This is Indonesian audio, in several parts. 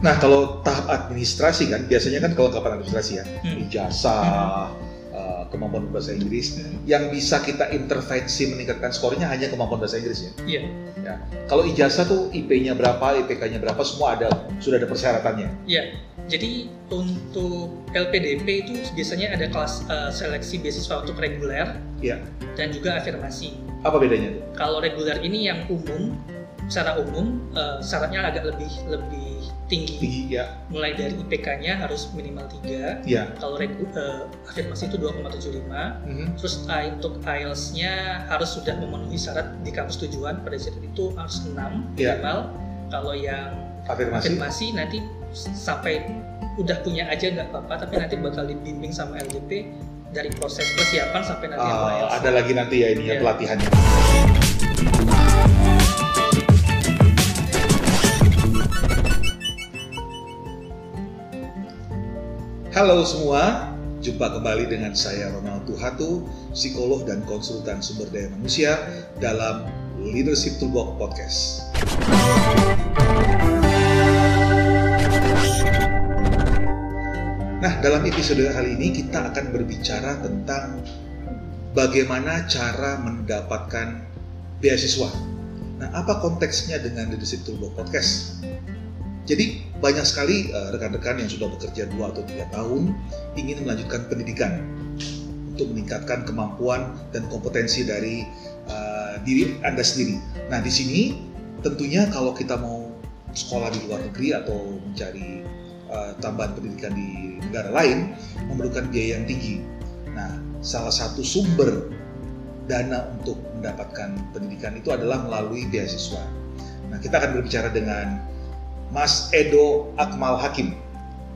Nah, kalau tahap administrasi kan biasanya kan kelengkapan administrasi ya, Hmm. ijazah, eh, kemampuan bahasa Inggris, yang bisa kita intervensi meningkatkan skornya hanya kemampuan bahasa Inggris ya. Iya. Ya. Kalau ijazah tuh IP-nya berapa, IPK-nya berapa, semua ada sudah ada persyaratannya. Iya. Jadi untuk LPDP itu biasanya ada kelas eh, seleksi beasiswa untuk reguler Iya. dan juga afirmasi. Apa bedanya? Kalau reguler ini yang umum, secara umum eh, syaratnya agak lebih lebih tinggi. Tinggi ya. Mulai dari IPK-nya harus minimal 3. Iya. Kalau regu, eh, afirmasi itu 2,75. Mhm. Terus I- untuk IELTS-nya harus sudah memenuhi syarat di kampus tujuan pada saat itu harus 6 Iya. minimal. Kalau yang Afirmasi. afirmasi nanti sampai udah punya aja nggak apa-apa, tapi nanti bakal dibimbing sama LDP dari proses persiapan sampai nanti IELTS. ada lagi nanti ya ini ya Iya. pelatihannya. Halo semua, jumpa kembali dengan saya Ronald Tuhatu, psikolog dan konsultan sumber daya manusia dalam Leadership Toolbox Podcast. Nah, dalam episode kali ini kita akan berbicara tentang bagaimana cara mendapatkan beasiswa. Nah, apa konteksnya dengan Leadership Toolbox Podcast? Jadi, banyak sekali eh, rekan-rekan yang sudah bekerja 2 atau 3 tahun ingin melanjutkan pendidikan untuk meningkatkan kemampuan dan kompetensi dari eh, diri Anda sendiri. Nah, di sini tentunya kalau kita mau sekolah di luar negeri atau mencari eh, tambahan pendidikan di negara lain memerlukan biaya yang tinggi. Nah, salah satu sumber dana untuk mendapatkan pendidikan itu adalah melalui beasiswa. Nah, kita akan berbicara dengan Mas Edo Akmal Hakim.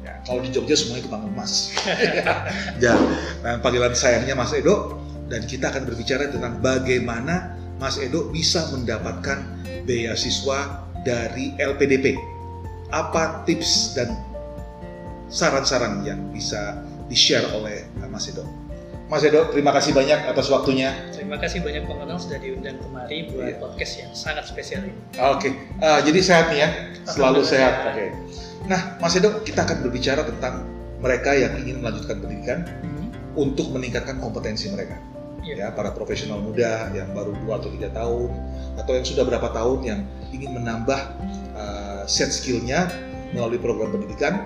Ya, kalau di Jogja semuanya dipanggil Mas. ya, nah, panggilan sayangnya Mas Edo dan kita akan berbicara tentang bagaimana Mas Edo bisa mendapatkan beasiswa dari LPDP. Apa tips dan saran-saran yang bisa di-share oleh Mas Edo. Mas Edo, terima kasih banyak atas waktunya. Terima kasih banyak Bang Ronald sudah diundang kemari buat Iya. podcast yang sangat spesial ini. Oke, Ah, jadi sehat nih ya, selalu sehat. Oke. Nah, Mas Edo, kita akan berbicara tentang mereka yang ingin melanjutkan pendidikan untuk meningkatkan kompetensi mereka. Iya. Ya, para profesional muda yang baru 2 atau 3 tahun atau yang sudah berapa tahun yang ingin menambah uh, set skillnya melalui program pendidikan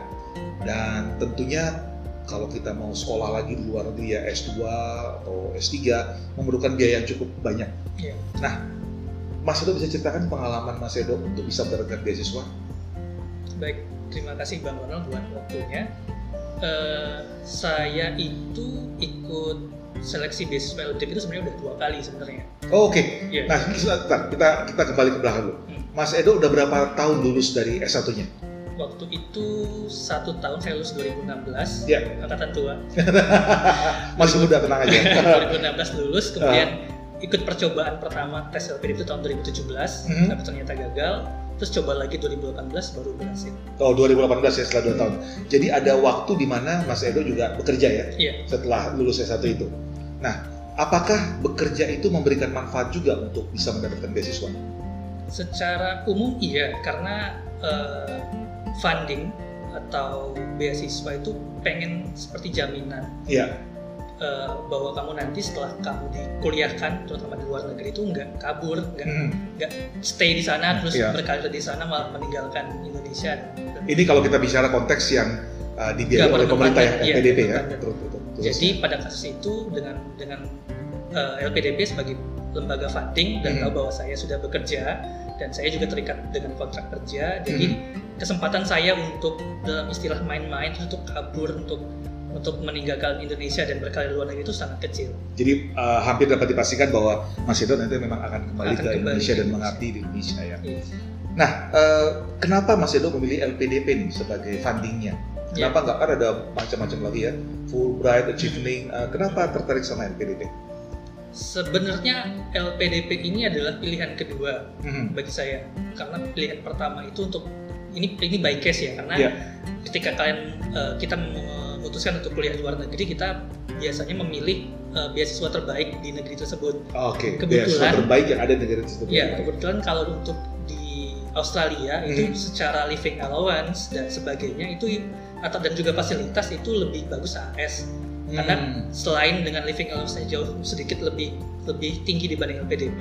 dan tentunya kalau kita mau sekolah lagi di luar negeri ya S2 atau S3 memerlukan biaya yang cukup banyak. Iya. Nah, Mas Edo bisa ceritakan pengalaman Mas Edo untuk bisa mendapatkan beasiswa? Baik, terima kasih Bang Ronald buat waktunya. Eh, saya itu ikut seleksi beasiswa LDP itu sebenarnya udah dua kali sebenarnya. Oh, Oke, Iya. nah sebentar, kita kita kembali ke belakang dulu. Hmm. Mas Edo udah berapa tahun lulus dari S1-nya? Waktu itu satu tahun saya lulus 2016, Ya. angkatan tua. Masih muda tenang aja. 2016 lulus, kemudian ikut percobaan pertama tes LPDP itu tahun 2017, Mhm. tapi ternyata gagal. Terus coba lagi 2018 baru berhasil. Oh 2018 ya setelah 2 tahun. Jadi ada waktu di mana Mas Edo juga bekerja ya Iya, setelah lulus S1 itu. Nah, apakah bekerja itu memberikan manfaat juga untuk bisa mendapatkan beasiswa? secara umum iya, karena eh, funding atau beasiswa itu pengen seperti jaminan Iya. eh, bahwa kamu nanti setelah kamu dikuliahkan, terutama di luar negeri itu nggak kabur, nggak Hmm. stay di sana terus Iya. berkarir di sana malah meninggalkan Indonesia. Ini kalau kita bicara konteks yang uh, dibiayai Nggak oleh pemerintah ya, berkepanjangan, iya, LPDP ya. Betul, betul, betul. Jadi pada kasus itu dengan dengan eh, LPDP sebagai lembaga funding dan Hmm. tahu bahwa saya sudah bekerja dan saya juga terikat dengan kontrak kerja. Jadi Hmm. kesempatan saya untuk dalam istilah main-main untuk kabur untuk untuk meninggalkan Indonesia dan berkarir di luar negeri itu sangat kecil. Jadi uh, hampir dapat dipastikan bahwa Mas Edo nanti memang akan kembali Akan ke kembali Indonesia dan mengabdi di Indonesia ya. Iya. Nah, uh, kenapa Mas Edo memilih LPDP nih sebagai fundingnya? Iya. Kenapa nggak kan ada macam-macam lagi ya, Fulbright, Achievement. Uh, kenapa tertarik sama LPDP? Sebenarnya LPDP ini adalah pilihan kedua Hmm. bagi saya karena pilihan pertama itu untuk ini ini by case ya karena Iya. ketika kalian eh, kita memutuskan untuk kuliah di luar negeri kita biasanya memilih eh, beasiswa terbaik di negeri tersebut. Oke, Kebetulan- beasiswa terbaik yang ada di negara tersebut. Ya kebetulan kalau untuk di Australia itu secara living allowance dan sebagainya itu atau dan juga fasilitas itu lebih bagus AS karena Hmm. selain dengan living allowance jauh sedikit lebih lebih tinggi dibanding LPDP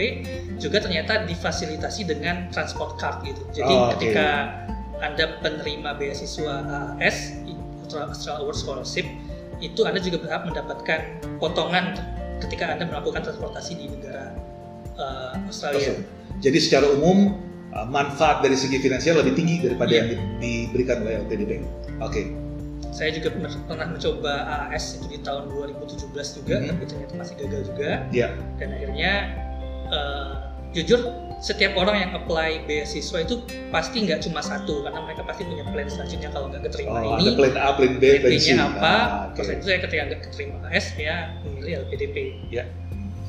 juga ternyata difasilitasi dengan transport card gitu jadi Oh, ketika anda penerima beasiswa AS Australia Award Scholarship itu anda juga berhak mendapatkan potongan ketika anda melakukan transportasi di negara uh, Australia. Jadi secara umum uh, manfaat dari segi finansial lebih tinggi daripada Iya. yang di- diberikan oleh LPDP. Oke. Saya juga pernah, pernah mencoba AAS itu di tahun 2017 juga Mhm. tapi ternyata masih gagal juga Iya. dan akhirnya eh, jujur setiap orang yang apply beasiswa itu pasti nggak cuma satu karena mereka pasti punya plan selanjutnya kalau nggak keterima Oh, ini ada plan A, plan B, plan C. Apa Ah, terus itu saya ketika nggak keterima AS ya memilih LPDP Ya.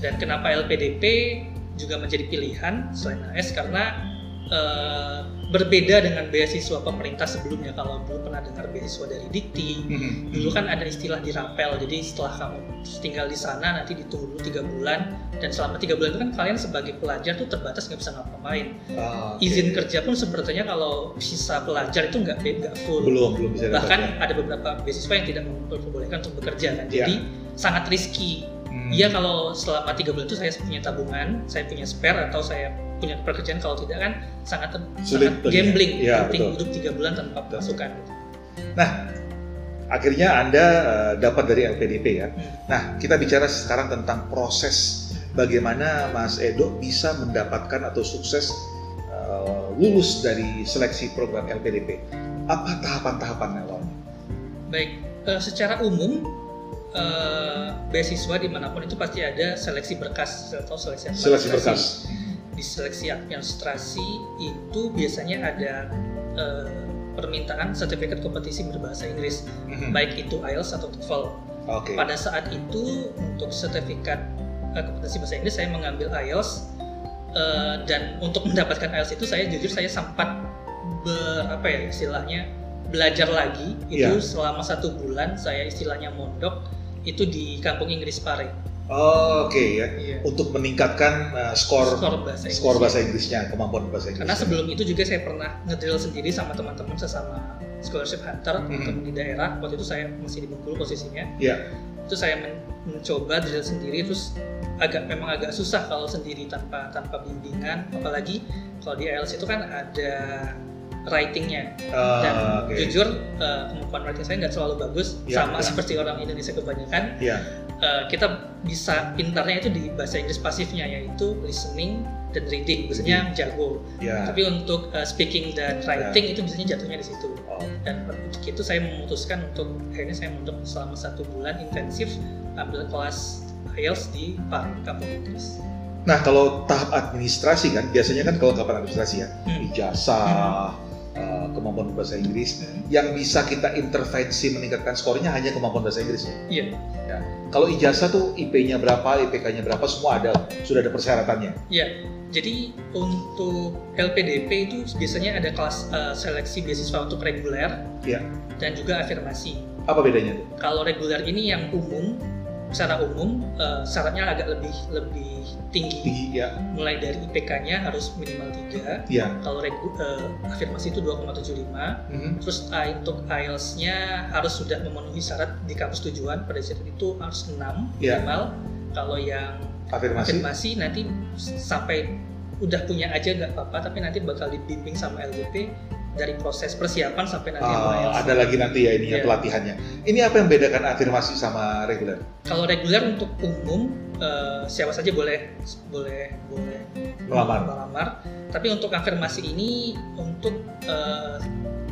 dan kenapa LPDP juga menjadi pilihan selain AS karena eh, berbeda dengan beasiswa pemerintah sebelumnya kalau dulu pernah dengar beasiswa dari Dikti Mhm. dulu kan ada istilah di rapel jadi setelah kamu tinggal di sana nanti ditunggu dulu tiga bulan dan selama tiga bulan itu kan kalian sebagai pelajar tuh terbatas nggak bisa ngapa-ngapain Ah, oke. izin kerja pun sepertinya kalau visa pelajar itu nggak nggak full belum belum bisa bahkan ya. ada beberapa beasiswa yang tidak memperbolehkan untuk bekerja kan jadi sangat risky Hmm. Iya kalau selama tiga bulan itu saya punya tabungan, saya punya spare atau saya punya pekerjaan kalau tidak kan sangat Sulit sangat gambling Iya, penting betul. hidup tiga bulan tanpa pemasukan. Akhirnya Anda uh, dapat dari LPDP ya. Hmm. Nah, kita bicara sekarang tentang proses bagaimana Mas Edo bisa mendapatkan atau sukses uh, lulus dari seleksi program LPDP. Apa tahapan-tahapan awalnya? Baik, eh, secara umum eh, beasiswa di mana pun itu pasti ada seleksi berkas atau seleksi Seleksi berkas. Di seleksi administrasi itu biasanya ada eh, permintaan sertifikat kompetisi berbahasa Inggris, Mhm. baik itu IELTS atau TOEFL. Oke. Pada saat itu untuk sertifikat eh, kompetensi bahasa Inggris saya mengambil IELTS eh, dan untuk mendapatkan IELTS itu saya jujur saya sempat ber apa ya istilahnya belajar lagi itu Iya. selama satu bulan saya istilahnya mondok itu di kampung Inggris Pare. Oh, Oke ya. Iya. Untuk meningkatkan uh, skor Skor bahasa Inggris. skor bahasa Inggrisnya, kemampuan bahasa Inggris. Karena sebelum itu juga saya pernah ngedrill sendiri sama teman-teman sesama scholarship hunter teman-teman di daerah. Waktu itu saya masih di Bengkulu posisinya. Iya. itu saya men- mencoba drill sendiri terus agak memang agak susah kalau sendiri tanpa tanpa bimbingan apalagi kalau di IELTS itu kan ada writingnya Ah, dan oke. jujur eh, kemampuan writing saya nggak terlalu bagus Ya, sama ya. seperti orang Indonesia kebanyakan Iya. Eh, kita bisa pintarnya itu di bahasa Inggris pasifnya yaitu listening dan reading biasanya jago Iya. tapi untuk eh, speaking dan writing itu biasanya jatuhnya di situ Oh, dan untuk itu saya memutuskan untuk akhirnya saya mondok selama satu bulan intensif ambil kelas IELTS di Pare, kampung Inggris. Nah, kalau tahap administrasi kan biasanya kan kalau kapan administrasi ya, Hmm. ijazah, uh, kemampuan bahasa Inggris, yang bisa kita intervensi meningkatkan skornya hanya kemampuan bahasa Inggris ya. Iya, Kalau ijazah tuh IP-nya berapa, IPK-nya berapa, semua ada, sudah ada persyaratannya. iya. Jadi untuk LPDP itu biasanya ada kelas eh, seleksi beasiswa untuk reguler Iya. dan juga afirmasi. Apa bedanya? Kalau reguler ini yang umum, secara umum eh, syaratnya agak lebih lebih tinggi. Tinggi ya, Mulai dari IPK-nya harus minimal 3. ya. Kalau regu- eh, afirmasi itu 2,75. Mhm. Terus uh, untuk IELTS-nya harus sudah memenuhi syarat di kampus tujuan pada saat itu harus 6 Iya. minimal. Kalau yang Afirmasi. afirmasi nanti sampai udah punya aja nggak apa-apa, tapi nanti bakal dibimbing sama LDP dari proses persiapan sampai nanti Ah, ada lagi nanti ya ini ya Iya. pelatihannya. Ini apa yang bedakan afirmasi sama reguler? Kalau reguler untuk umum uh, siapa saja boleh boleh boleh Melamar. melamar. Tapi untuk afirmasi ini untuk uh,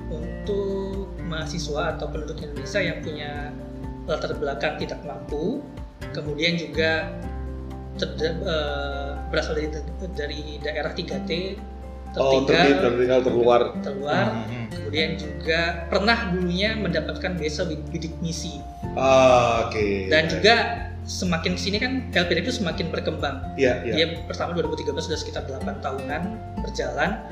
untuk mahasiswa atau penduduk Indonesia yang punya latar belakang tidak mampu, kemudian juga ter- uh, berasal dari dari daerah 3T Oh, tertinggal, tertinggal, tertinggal terluar. terluar, Mhm. kemudian juga pernah dulunya mendapatkan beasiswa bid- bidik misi Ah, Oke. dan juga semakin ke sini kan LPDP itu semakin berkembang Iya, iya. dia pertama 2013 sudah sekitar 8 tahunan berjalan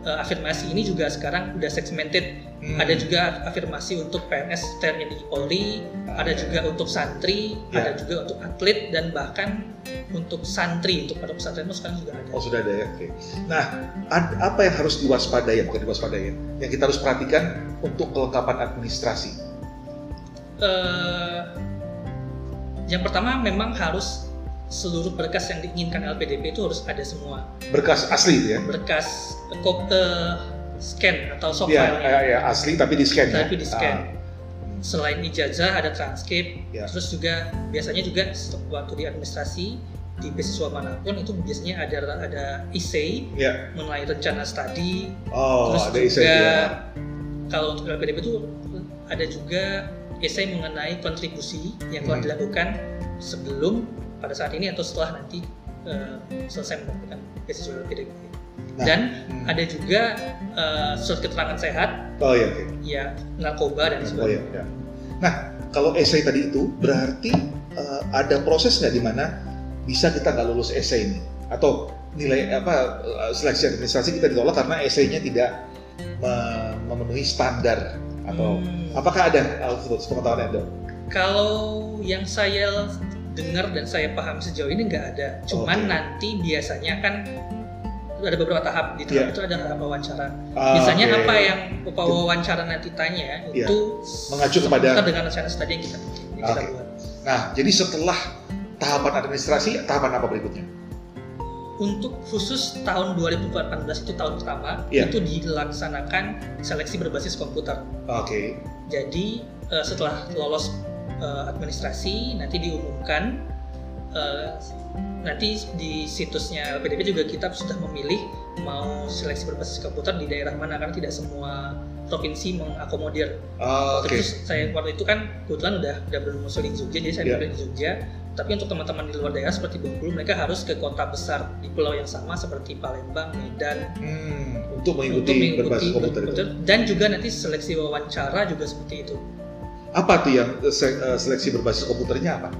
eh, afirmasi ini juga sekarang udah segmented. Hmm. Ada juga afirmasi untuk PNS, TNI, Polri, ada Oke. juga untuk santri, Ya. ada juga untuk atlet dan bahkan untuk santri untuk pada pesantren itu sekarang juga ada. Oh sudah ada ya. Oke. Nah, ad- apa yang harus diwaspadai, bukan diwaspadai, yang kita harus perhatikan untuk kelengkapan administrasi? Eh, yang pertama memang harus seluruh berkas yang diinginkan LPDP itu harus ada semua Berkas asli itu ya? berkas kop eh, scan atau soft Iya, file ya, ya, asli tapi di scan ya. Tapi di-scan. Ah, selain ijazah ada transkrip Ya. terus juga biasanya juga waktu di administrasi di beasiswa mana pun itu biasanya ada ada essay ya. mengenai rencana studi Oh, terus ada juga ya. kalau untuk LPDP itu ada juga essay mengenai kontribusi yang telah Hmm. dilakukan sebelum pada saat ini atau setelah nanti eh, selesai mendapatkan beasiswa LPDP Nah, dan Hmm. ada juga eh, surat keterangan sehat Oh iya, oke. ya narkoba dan Oh sebagainya iya, ya. Nah, kalau essay tadi itu berarti eh, ada proses nggak di mana bisa kita nggak lulus essay ini atau nilai apa seleksi administrasi kita ditolak karena essaynya tidak me- memenuhi standar atau Hmm. apakah ada Alfred pengetahuan Anda? Kalau yang saya dengar dan saya paham sejauh ini nggak ada. Cuman Oke. nanti biasanya kan ada beberapa tahap di tahap Iya. itu ada tahap wawancara. Ah, Biasanya oke. apa yang wawancara nanti tanya Iya. itu Mengacu kepada- dengan rencana studi yang kita yang kita Oke. buat. Nah, jadi setelah tahapan administrasi, tahapan apa berikutnya? Untuk khusus tahun 2018 itu tahun pertama Iya. itu dilaksanakan seleksi berbasis komputer. Oke. Jadi eh, setelah lolos eh, administrasi nanti diumumkan eh, nanti di situsnya LPDP juga kita sudah memilih mau seleksi berbasis komputer di daerah mana karena tidak semua provinsi mengakomodir. Oke. Terus saya waktu itu kan kebetulan udah udah berdomisili di Jogja jadi saya Iya. memilih di Jogja. Tapi untuk teman-teman di luar daerah seperti Bengkulu mereka harus ke kota besar di pulau yang sama seperti Palembang, Medan, Hmm, untuk untuk mengikuti berbasis komputer dan juga nanti seleksi wawancara juga seperti itu. Apa tuh yang eh, eh, seleksi berbasis komputernya apa?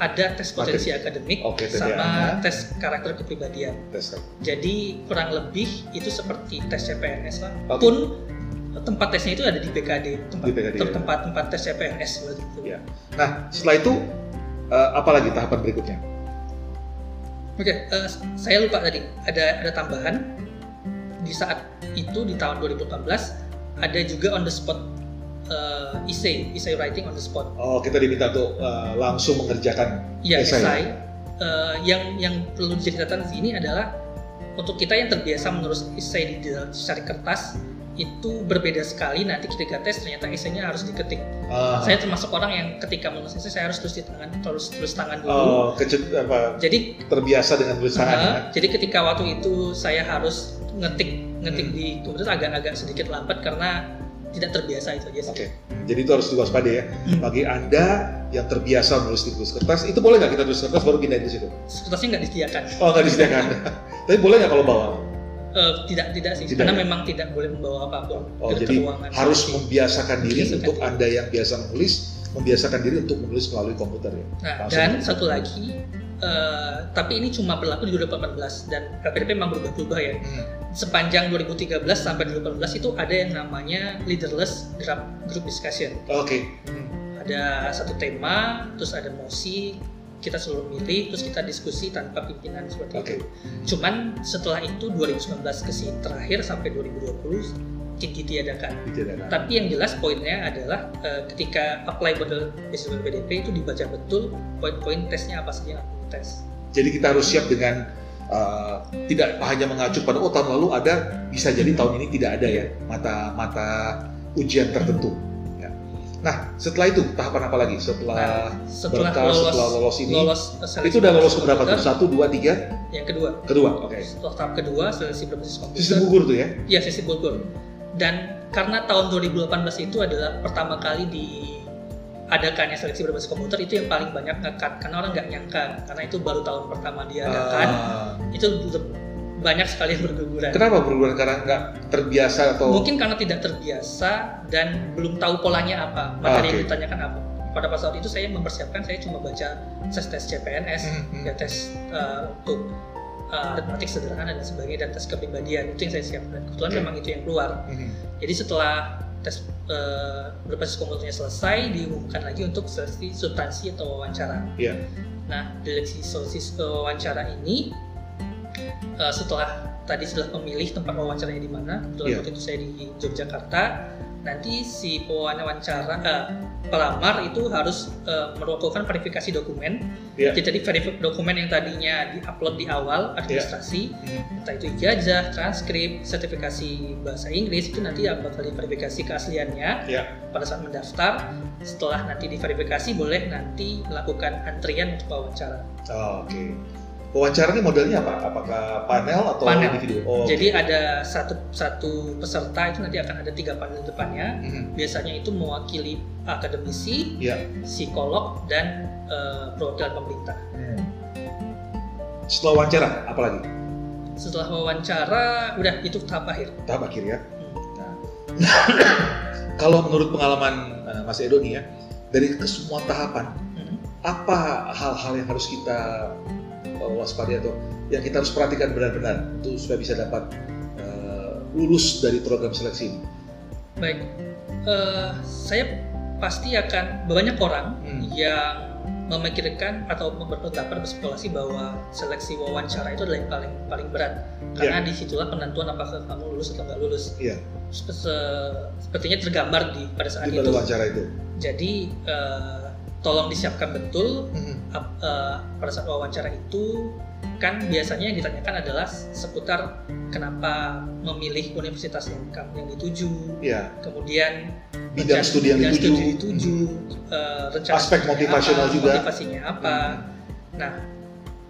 ada tes potensi akademik Oke, tes sama ya. tes karakter kepribadian. Tes. Jadi kurang lebih itu seperti tes CPNS lah. Oke. Pun tempat tesnya itu ada di PKD, tempat Di PKD, ya. tempat tempat tes CPNS begitu. Ya. Nah, setelah itu eh, apa lagi tahapan berikutnya? Oke, eh, saya lupa tadi ada ada tambahan di saat itu di tahun 2018 ada juga on the spot eh, essay, essay writing on the spot. Oh, kita diminta untuk eh, langsung mengerjakan Iya, Esai. esai. Eh, yang yang perlu diceritakan di sini adalah untuk kita yang terbiasa menulis esai di cari kertas itu berbeda sekali nanti ketika tes ternyata esainya harus diketik. Ah, Saya termasuk orang yang ketika menulis esai saya harus tulis di tangan, terus tulis tangan dulu. oh, kecut apa Jadi terbiasa dengan tulis tangan eh, ya? jadi ketika waktu itu saya harus ngetik ngetik Hmm. di komputer agak-agak sedikit lambat karena tidak terbiasa itu aja sih. Oke. Jadi itu harus diwaspadai ya. Hmm. Bagi Anda yang terbiasa menulis di tulis kertas, itu boleh nggak kita tulis kertas baru pindahin di situ? Kertasnya nggak disediakan. Oh, nggak disediakan. Tapi boleh nggak kalau bawa? Eh, tidak tidak sih, Tidak karena ya? memang tidak boleh membawa apa pun Oh, ke jadi ruangan. harus membiasakan diri Membiasakan untuk diri. Anda yang biasa menulis, membiasakan diri untuk menulis melalui komputer ya. Nah, Langsung. dan satu lagi, eh, tapi ini cuma berlaku di 2018 dan LPDP memang berubah-ubah ya. Hmm. Sepanjang 2013 sampai 2018 itu ada yang namanya leaderless group, group discussion. Oke. Hmm. Ada satu tema, terus ada mosi, kita selalu milih, terus kita diskusi tanpa pimpinan seperti Oke. itu. Cuman setelah itu 2019 ke sini terakhir sampai 2020 tidak diadakan. Ditiadakan. Tapi yang jelas poinnya adalah eh, ketika apply model beasiswa PDP itu dibaca betul poin-poin tesnya apa saja yang harus tes. Jadi kita harus siap dengan uh, tidak hanya mengacu pada oh tahun lalu ada, bisa jadi tahun ini tidak ada ya mata-mata ujian tertentu. Ya. Nah setelah itu tahapan apa lagi? Setelah Setelah berkas, lolos, setelah lolos ini, lolos itu udah lolos berbasis ke berapa tuh? Satu, dua, tiga, Yang kedua, kedua. Oke. setelah tahap kedua seleksi berbasis komputer. Sistem gugur tuh ya? Iya, sesi Bogor. Dan karena tahun 2018 itu adalah pertama kali di adakannya seleksi berbasis komputer itu yang paling banyak ngekat karena orang nggak nyangka karena itu baru tahun pertama diadakan Ah, itu banyak sekali yang berguguran kenapa berguguran karena nggak terbiasa atau? mungkin karena tidak terbiasa dan belum tahu polanya apa materi yang Oke. ditanyakan apa pada pas saat itu saya mempersiapkan saya cuma baca tes tes CPNS Hmm, hmm. ya tes uh, untuk uh, aritmatik sederhana dan sebagainya dan tes kepribadian itu yang saya siapkan. Kebetulan memang itu yang keluar. Mhm. Jadi setelah tes uh, berbasis komputernya selesai, diumumkan lagi untuk seleksi substansi atau wawancara. Iya. Nah, dari seleksi seleksi wawancara ini uh, setelah tadi sudah memilih tempat wawancaranya di mana, kebetulan Iya. waktu itu saya di Yogyakarta. Nanti si pewawancara uh, pelamar itu harus uh, melakukan verifikasi dokumen. Iya. Jadi verifikasi dokumen yang tadinya diupload di awal administrasi, Mhm. entah itu ijazah, transkrip, sertifikasi bahasa Inggris itu nanti bakal diverifikasi keasliannya Iya. pada saat mendaftar. Setelah nanti diverifikasi boleh nanti melakukan antrian untuk wawancara. Oh, Oke. Wawancara ini modelnya apa? Apakah panel atau Panel. individu? Oh, Jadi oke. ada satu satu peserta itu nanti akan ada tiga panel depannya. Mhm. Biasanya itu mewakili akademisi, Iya. psikolog, dan eh, perwakilan pemerintah. Hmm. Setelah wawancara, apa lagi? Setelah wawancara, udah itu tahap akhir. Tahap akhir ya. Hmm. Nah, kalau menurut pengalaman eh, Mas Edo nih ya, dari kesemua tahapan, Mhm. apa hal-hal yang harus kita waspadai atau yang kita harus perhatikan benar-benar untuk supaya bisa dapat eh, lulus dari program seleksi ini? Baik, Eh, saya pasti akan banyak orang Hmm. yang memikirkan atau berpendapat berspekulasi bahwa seleksi wawancara itu adalah yang paling paling berat karena di situlah penentuan apakah kamu lulus atau nggak lulus. Iya. Sep- se- sepertinya tergambar di pada saat Di itu. wawancara itu. Jadi eh, tolong disiapkan betul Mhm. ap- eh, pada saat wawancara itu kan biasanya yang ditanyakan adalah seputar kenapa memilih universitas yang kamu yang dituju, Iya. kemudian Bidang studi yang bidang dituju. studi dituju, eh, rencana Aspek motivasional apa, juga. motivasinya apa. Nah,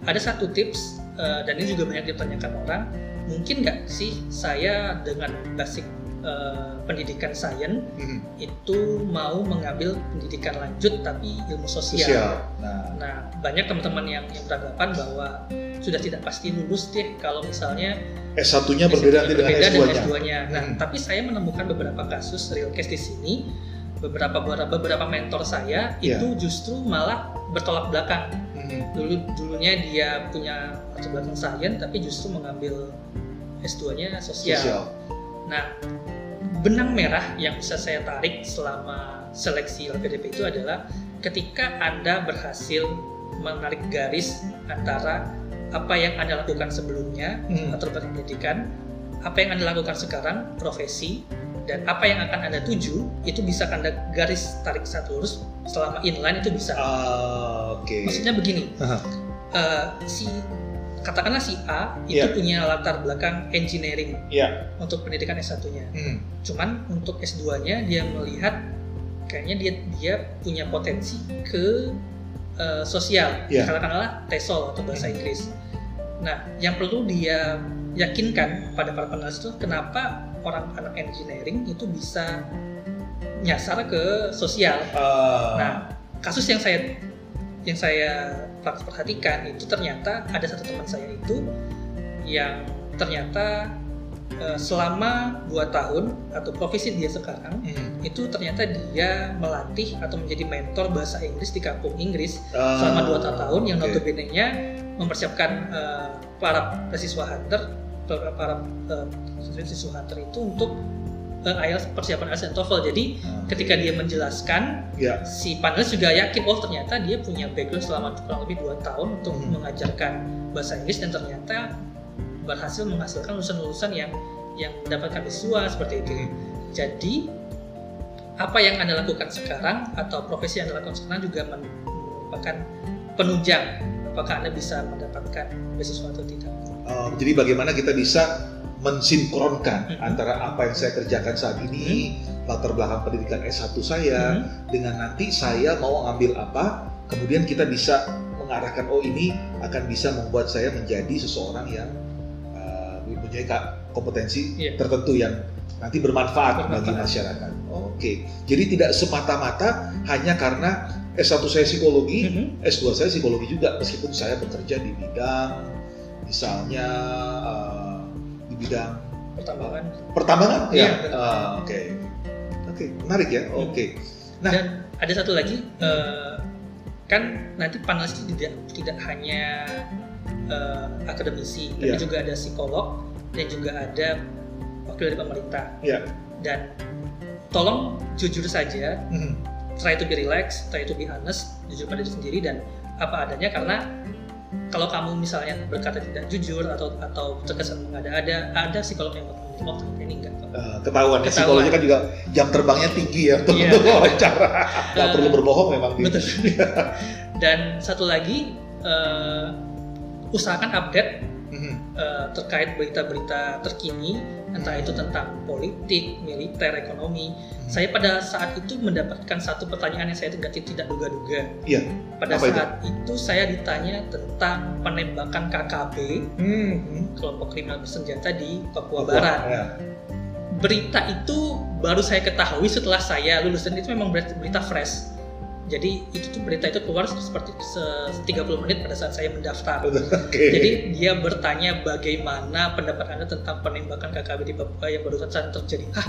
ada satu tips eh, dan ini juga banyak ditanyakan orang, mungkin nggak sih saya dengan basic eh, pendidikan sains Mhm. itu mau mengambil pendidikan lanjut tapi ilmu sosial. Sosial. Nah, Nah, banyak teman-teman yang, yang beranggapan bahwa sudah tidak pasti lulus deh kalau misalnya S1-nya berbeda nanti dengan berbeda S2-nya. S2-nya. Nah, Hmm. tapi saya menemukan beberapa kasus real case di sini. Beberapa beberapa mentor saya Iya. itu justru malah bertolak belakang. Mhm. Dulu dulunya dia punya latar belakang sains tapi justru mengambil S2-nya sosial. Sosial. Nah, benang merah yang bisa saya tarik selama seleksi LPDP itu adalah ketika Anda berhasil menarik garis antara apa yang Anda lakukan sebelumnya Mhm. atau pendidikan, apa yang Anda lakukan sekarang, profesi, dan apa yang akan Anda tuju, itu bisa Anda garis tarik satu lurus selama inline itu bisa. Ah, Oke. Maksudnya begini, eh, si katakanlah si A itu Iya. punya latar belakang engineering Iya. untuk pendidikan S1-nya. Mhm. Cuman untuk S2-nya dia melihat kayaknya dia dia punya potensi ke eh, sosial, Iya. katakanlah TESOL atau bahasa Inggris. Nah, yang perlu dia yakinkan pada para penulis itu kenapa orang anak engineering itu bisa nyasar ke sosial. Ah, Nah, kasus yang saya yang saya perhatikan itu ternyata ada satu teman saya itu yang ternyata eh, selama dua tahun atau profesi dia sekarang mhm. itu ternyata dia melatih atau menjadi mentor bahasa Inggris di kampung Inggris Ah, selama dua tahun yang notabene-nya mempersiapkan eh, para siswa hunter para, para eh, siswa hunter itu untuk eh, IELTS persiapan IELTS dan TOEFL jadi Ah, ketika dia menjelaskan Ya. si panelis juga yakin oh ternyata dia punya background selama kurang lebih dua tahun untuk Hmm. mengajarkan bahasa Inggris dan ternyata berhasil menghasilkan lulusan-lulusan yang yang mendapatkan beasiswa seperti itu. Mhm. Jadi apa yang anda lakukan sekarang atau profesi yang anda lakukan sekarang juga merupakan penunjang apakah anda bisa mendapatkan beasiswa atau tidak. Um, jadi bagaimana kita bisa mensinkronkan Mhm. antara apa yang saya kerjakan saat ini, latar belakang pendidikan S1 saya, Mhm. dengan nanti saya mau ambil apa, kemudian kita bisa mengarahkan, oh ini akan bisa membuat saya menjadi seseorang yang uh, mempunyai kompetensi Iya. tertentu yang nanti bermanfaat, bagi masyarakat. Oke, jadi tidak semata-mata hanya karena S1 saya psikologi, Mhm. S2 saya psikologi juga meskipun saya bekerja di bidang misalnya uh, bidang Pertambangan. pertambangan Iya, ya. Ah, Oke. Oke, menarik ya. Oke. Nah. Dan ada satu lagi eh, kan nanti panelis itu tidak tidak hanya uh, akademisi, tapi Iya. juga ada psikolog dan juga ada wakil dari pemerintah. Iya. Dan tolong jujur saja, Mhm. try to be relax, try to be honest, jujur pada diri sendiri dan apa adanya karena kalau kamu misalnya berkata tidak jujur atau atau terkesan mengada-ada, ada psikolog yang ternyata ini enggak. Eh, ketahuan ya Ketahuan. psikologi kan juga jam terbangnya tinggi ya untuk untuk wawancara nggak Eh, perlu berbohong memang gitu. Betul. Dan satu lagi eh, usahakan update Eh, terkait berita-berita terkini, entah itu tentang politik, militer, ekonomi. Saya pada saat itu mendapatkan satu pertanyaan yang saya tidak tidak duga-duga. Iya. Pada Apa itu? saat itu? saya ditanya tentang penembakan KKB Mhm. kelompok kriminal bersenjata di Papua Papua, Barat. ya. Berita itu baru saya ketahui setelah saya lulus dan itu memang berita fresh. Jadi itu tuh berita itu keluar seperti se 30 menit pada saat saya mendaftar. Oke. Jadi dia bertanya bagaimana pendapat Anda tentang penembakan KKB di Papua yang baru saja terjadi. Hah,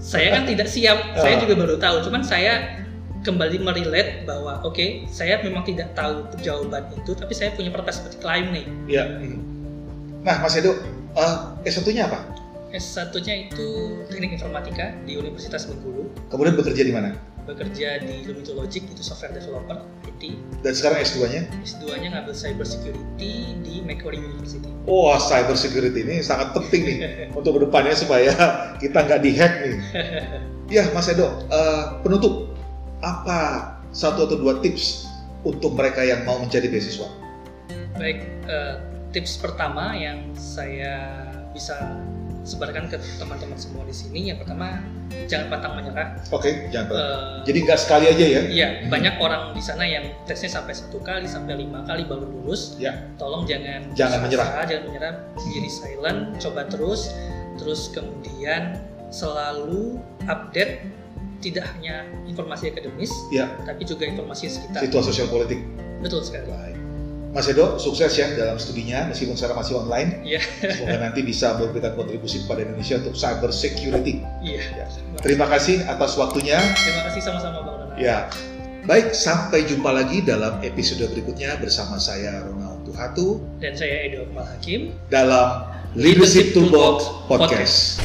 saya kan tidak siap, saya Ah. juga baru tahu. Cuman saya kembali merelate bahwa oke, saya memang tidak tahu jawaban itu, tapi saya punya perspektif lain nih. Iya. Mhm. Nah, Mas Edo, eh, S1-nya apa? S1-nya itu Teknik Informatika di Universitas Bengkulu, Kemudian bekerja di mana? Bekerja di Lumito Logic itu software developer IT. Dan sekarang S2-nya? S2-nya ngambil Cyber Security di Macquarie University. Wah, cyber security ini sangat penting nih untuk ke depannya supaya kita nggak dihack nih. Ya, Mas Edo, eh, penutup apa satu atau dua tips untuk mereka yang mau mencari beasiswa? Baik, eh, tips pertama yang saya bisa sebarkan ke teman-teman semua di sini, yang pertama jangan pantang menyerah. Oke, jangan. Eh, Jadi nggak sekali aja ya? Iya, banyak orang di sana yang tesnya sampai satu kali sampai lima kali baru lulus. Ya. Tolong jangan Jangan menyerah. asa, jangan menyerah, jadi silent, coba terus, terus kemudian selalu update tidak hanya informasi akademis, Ya. tapi juga informasi sekitar. Situasi sosial politik. Betul sekali. Baik. Mas Edo, sukses ya dalam studinya meskipun sekarang masih online. Iya. Semoga nanti bisa memberikan kontribusi kepada Indonesia untuk cyber security. Iya. Ya. Terima kasih atas waktunya. Terima kasih sama-sama Bang Ronald. Ya. Baik, sampai jumpa lagi dalam episode berikutnya bersama saya Ronald Tuhatu Dan saya Edo Akmal Hakim. dalam Leadership Toolbox Podcast.